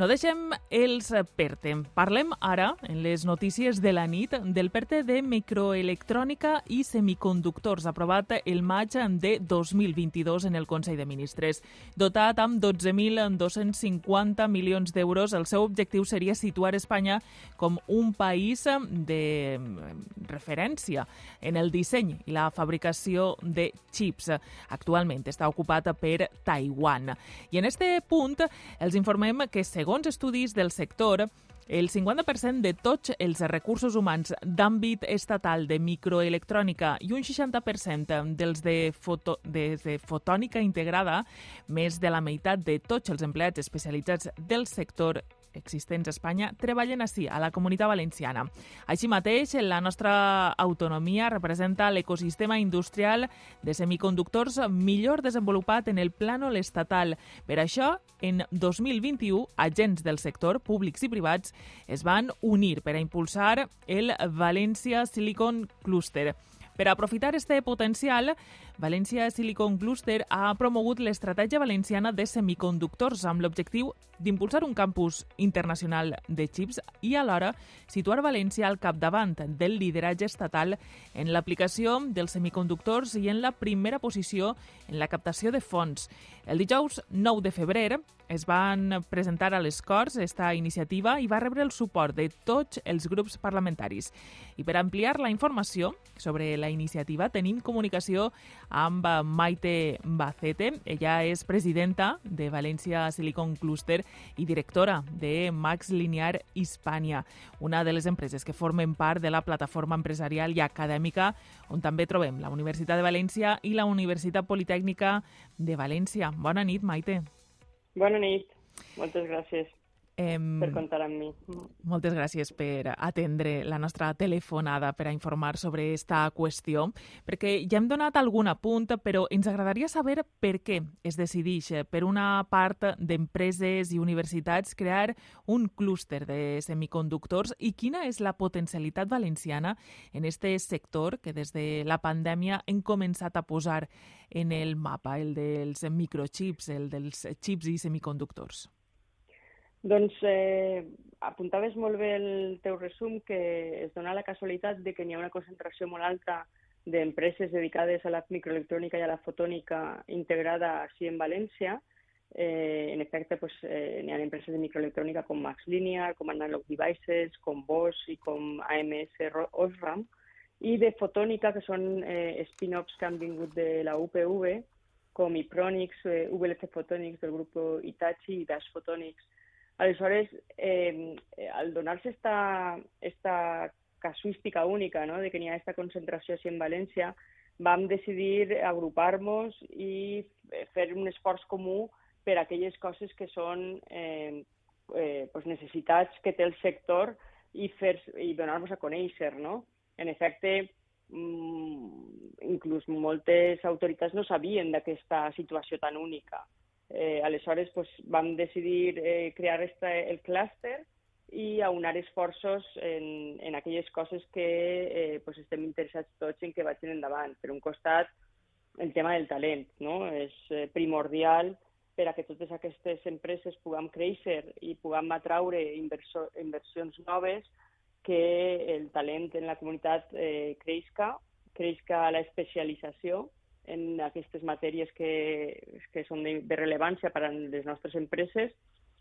No deixem els PERTE. Parlem ara, en les notícies de la nit, del PERTE de microelectrònica i semiconductors, aprovat el maig de 2022 en el Consell de Ministres. Dotat amb 12.250 milions d'euros, el seu objectiu seria situar Espanya com un país de referència en el disseny i la fabricació de xips. Actualment està ocupat per Taiwan. I en este punt els informem que, segons Segons estudis del sector, el 50% de tots els recursos humans d'àmbit estatal de microelectrònica i un 60% dels de, foto, de, de fotònica integrada, més de la meitat de tots els empleats especialitzats del sector existents a Espanya treballen així, a la comunitat valenciana. Així mateix, la nostra autonomia representa l'ecosistema industrial de semiconductors millor desenvolupat en el plànol estatal. Per això, en 2021, agents del sector, públics i privats, es van unir per a impulsar el València Silicon Cluster. Per aprofitar este potencial, València Silicon Cluster ha promogut l'estratègia valenciana de semiconductors amb l'objectiu d'impulsar un campus internacional de xips i alhora situar València al capdavant del lideratge estatal en l'aplicació dels semiconductors i en la primera posició en la captació de fons. El dijous 9 de febrer es van presentar a les Corts esta iniciativa i va rebre el suport de tots els grups parlamentaris. I per ampliar la informació sobre la iniciativa tenim comunicació amb Maite Bacete. Ella és presidenta de València Silicon Cluster i directora de Max Linear Hispània, una de les empreses que formen part de la plataforma empresarial i acadèmica on també trobem la Universitat de València i la Universitat Politècnica de València. Bona nit, Maite. Bona nit. Moltes gràcies. Eh, per comptar amb mi. Moltes gràcies per atendre la nostra telefonada per a informar sobre aquesta qüestió, perquè ja hem donat algun apunt, però ens agradaria saber per què es decideix per una part d'empreses i universitats crear un clúster de semiconductors i quina és la potencialitat valenciana en este sector que des de la pandèmia hem començat a posar en el mapa, el dels microchips, el dels xips i semiconductors. Doncs eh, apuntaves molt bé el teu resum que es dona la casualitat de que n'hi ha una concentració molt alta d'empreses dedicades a la microelectrònica i a la fotònica integrada així en València. Eh, en efecte, pues, eh, n'hi ha empreses de microelectrònica com Max Linear, com Analog Devices, com Bosch i com AMS Osram, i de fotònica, que són eh, spin-offs que han vingut de la UPV, com Ipronics, eh, VLC Photonics del grup Itachi i Dash Photonics Aleshores, eh, al donar-se esta, esta casuística única no? de que n'hi ha aquesta concentració així en València, vam decidir agrupar-nos i fer un esforç comú per a aquelles coses que són eh, eh, pues necessitats que té el sector i, fer, i donar-nos a conèixer. No? En efecte, mmm, inclús moltes autoritats no sabien d'aquesta situació tan única. Eh, aleshores pues, vam decidir eh, crear esta, el clúster i aunar esforços en, en aquelles coses que eh, pues, estem interessats tots en que vagin endavant. Per un costat, el tema del talent, no? És eh, primordial per a que totes aquestes empreses puguem créixer i puguem atraure inversions noves, que el talent en la comunitat eh, creixca, creixca la especialització en aquestes matèries que, que són de, de rellevància per a les nostres empreses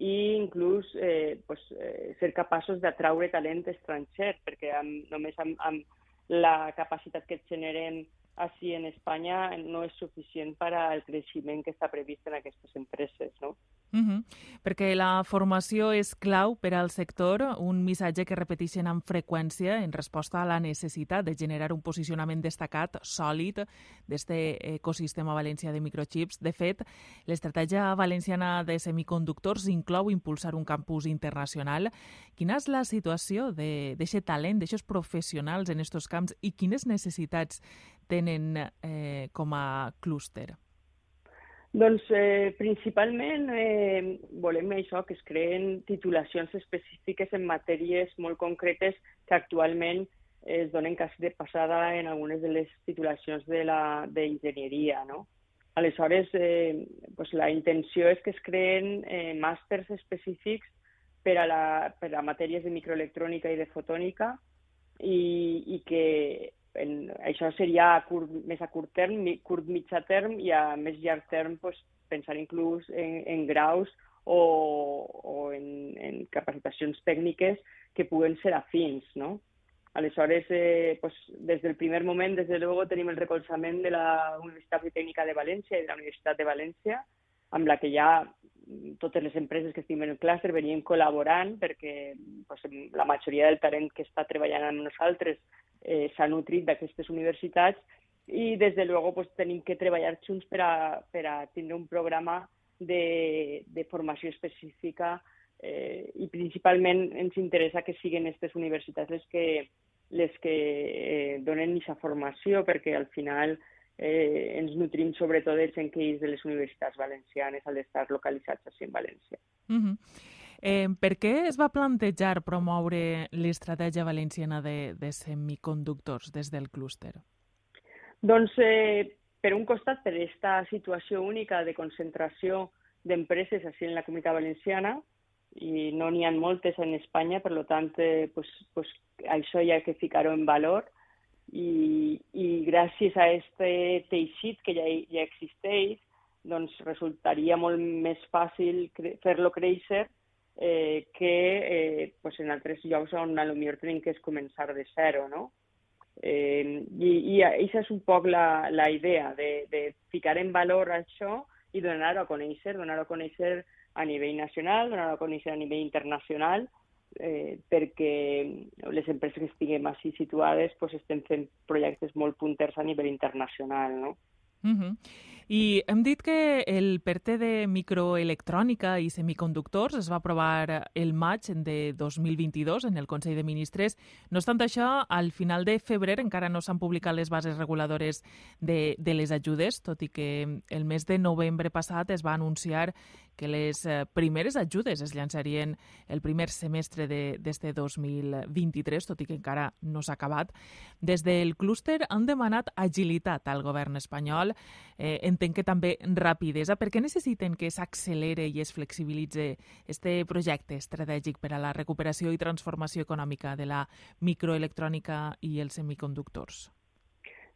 i inclús eh, pues, eh, ser capaços d'atraure talent estranger, perquè amb, només amb, amb la capacitat que generem així en Espanya no és suficient per al creixement que està previst en aquestes empreses. No? Uh -huh. Perquè la formació és clau per al sector, un missatge que repeteixen amb freqüència en resposta a la necessitat de generar un posicionament destacat, sòlid, d'este ecosistema valencià de microchips. De fet, l'estratègia valenciana de semiconductors inclou impulsar un campus internacional. Quina és la situació d'aquest talent, d'aixòs professionals en aquests camps i quines necessitats tenen eh, com a clúster? Doncs eh, principalment eh, volem això, que es creen titulacions específiques en matèries molt concretes que actualment es donen quasi de passada en algunes de les titulacions d'enginyeria, no? Aleshores, eh, pues la intenció és que es creen eh, màsters específics per a, la, per a matèries de microelectrònica i de fotònica i, i que en, això seria a curt, més a curt term, curt mitjà term i a més llarg term pues, pensar inclús en, en graus o, o en, en capacitacions tècniques que puguen ser afins, no? Aleshores, eh, pues, des del primer moment, des de luego, tenim el recolzament de la Universitat Tècnica de València i de la Universitat de València, amb la que ja totes les empreses que estem en el clúster venien col·laborant perquè pues, la majoria del talent que està treballant amb nosaltres eh, s'ha nutrit d'aquestes universitats i des de luego pues, tenim que treballar junts per a, per a tindre un programa de, de formació específica eh, i principalment ens interessa que siguin aquestes universitats les que, les que eh, donen aquesta formació, perquè al final eh, ens nutrim sobretot de gent que és de les universitats valencianes al estar localitzats així en València. Uh -huh. Eh, per què es va plantejar promoure l'estratègia valenciana de, de semiconductors des del clúster? Doncs, eh, per un costat, per aquesta situació única de concentració d'empreses així en la comunitat valenciana, i no n'hi ha moltes en Espanya, per tant, eh, pues, pues, això hi ha que ficar-ho en valor i, i gràcies a aquest teixit que ja, ja existeix, doncs resultaria molt més fàcil fer-lo créixer eh, que eh, pues en altres llocs on potser tenim que començar de zero, no? Eh, I i això és un poc la, la idea, de, de ficar en valor això i donar-ho a conèixer, donar-ho a conèixer a nivell nacional, donar a conèixer a nivell internacional, eh, perquè les empreses que estiguem així situades pues, estem fent projectes molt punters a nivell internacional. No? Uh -huh. I hem dit que el PERTE de microelectrònica i semiconductors es va aprovar el maig de 2022 en el Consell de Ministres. No obstant això, al final de febrer encara no s'han publicat les bases reguladores de, de les ajudes, tot i que el mes de novembre passat es va anunciar que les eh, primeres ajudes es llançarien el primer semestre d'este de, 2023, tot i que encara no s'ha acabat. Des del clúster han demanat agilitat al govern espanyol, eh, entenc que també rapidesa. Per què necessiten que s'accelere i es flexibilitze este projecte estratègic per a la recuperació i transformació econòmica de la microelectrònica i els semiconductors?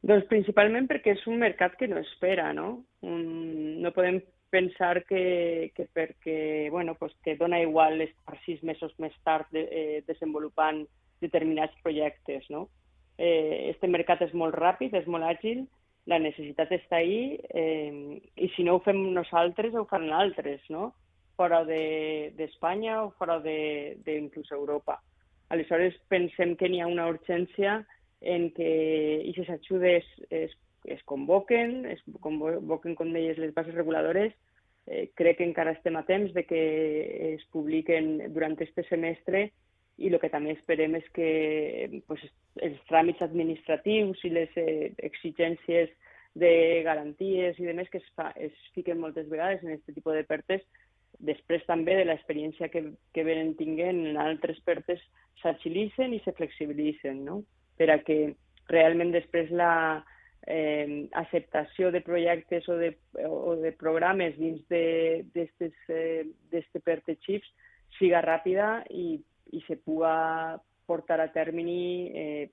Doncs principalment perquè és un mercat que no espera, no? Un, no podem pensar que, que perquè, bueno, pues que dona igual estar sis mesos més tard de, eh, desenvolupant determinats projectes, no? Eh, este mercat és molt ràpid, és molt àgil, la necessitat està ahí, eh, i si no ho fem nosaltres, ho faran altres, no? Fora d'Espanya de, o fora d'inclús Europa. Aleshores, pensem que n'hi ha una urgència en que aquestes ajudes es es convoquen, es convoquen, com deies, les bases reguladores. Eh, crec que encara estem a temps de que es publiquen durant este semestre i el que també esperem és que pues, els tràmits administratius i les eh, exigències de garanties i demés que es, fa, es fiquen moltes vegades en aquest tipus de pertes, després també de l'experiència que, que venen tinguent en altres pertes s'agilitzen i se flexibilitzen, no? per a que realment després la, eh, acceptació de projectes o de, o de programes dins d'aquest eh, PERTE Chips siga ràpida i, i se puga portar a termini eh,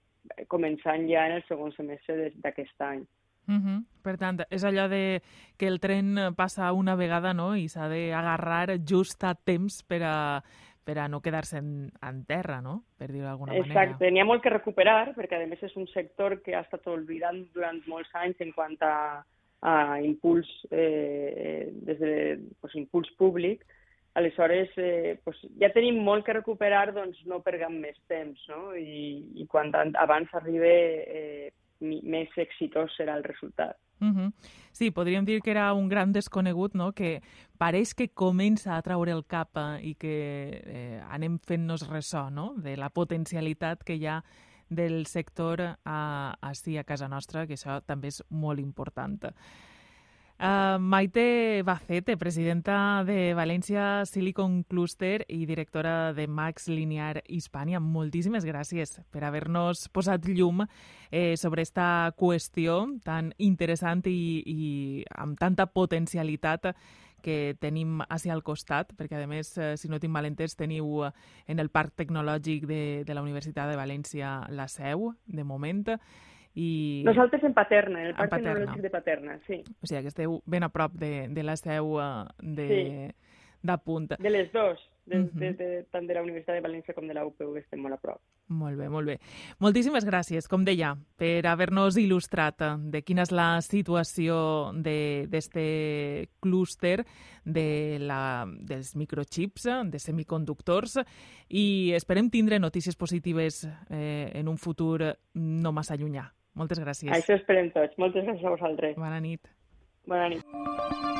començant ja en el segon semestre d'aquest any. Uh -huh. Per tant, és allò de que el tren passa una vegada no? i s'ha d'agarrar just a temps per a, per a no quedar-se en, en terra, no? per dir-ho d'alguna manera. Exacte, n'hi ha molt que recuperar, perquè a més és un sector que ha estat oblidant durant molts anys en quant a, a impuls, eh, des de pues, impuls públic. Aleshores, eh, pues, ja tenim molt que recuperar, doncs no perguem més temps, no? I, i quan abans arribi eh, més exitós serà el resultat. Uh -huh. Sí, podríem dir que era un gran desconegut, no? que pareix que comença a traure el cap eh, i que eh, anem fent-nos ressò no? de la potencialitat que hi ha del sector a, a, sí, a casa nostra, que això també és molt important. Uh, Maite Bacete, presidenta de València Silicon Cluster i directora de Max Linear Hispània, moltíssimes gràcies per haver-nos posat llum eh, sobre esta qüestió tan interessant i, i amb tanta potencialitat que tenim hacia al costat, perquè a més, eh, si no tinc mal entès, teniu eh, en el Parc Tecnològic de, de la Universitat de València la seu, de moment, i... Nosaltres en Paterna, en el Parc Paterna. Tecnològic de Paterna, sí. O sigui que esteu ben a prop de, de la seu uh, de, sí. d'Apunt. De les dues, de, uh -huh. de, de, tant de la Universitat de València com de la UPV estem molt a prop. Molt bé, molt bé. Moltíssimes gràcies, com deia, per haver-nos il·lustrat eh, de quina és la situació d'aquest clúster de la, dels microchips, eh, de semiconductors, i esperem tindre notícies positives eh, en un futur no massa llunyà. Moltes gràcies. Això esperem tots. Moltes gràcies a vosaltres. Bona nit. Bona nit.